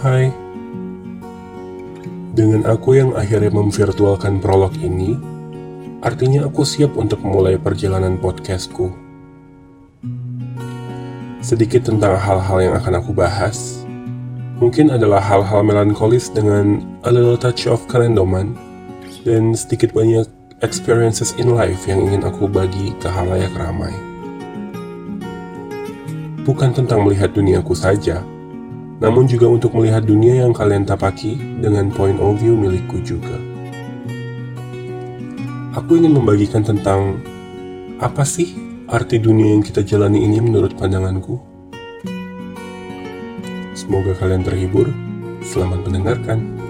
Hai, dengan aku yang akhirnya memvirtualkan prolog ini, artinya aku siap untuk memulai perjalanan podcastku. Sedikit tentang hal-hal yang akan aku bahas, mungkin adalah hal-hal melankolis dengan a little touch of kerendoman, dan sedikit banyak experiences in life yang ingin aku bagi ke halayak ramai. Bukan tentang melihat duniaku saja, namun juga untuk melihat dunia yang kalian tapaki dengan point of view milikku juga. Aku ingin membagikan tentang apa sih arti dunia yang kita jalani ini menurut pandanganku. Semoga kalian terhibur. Selamat mendengarkan.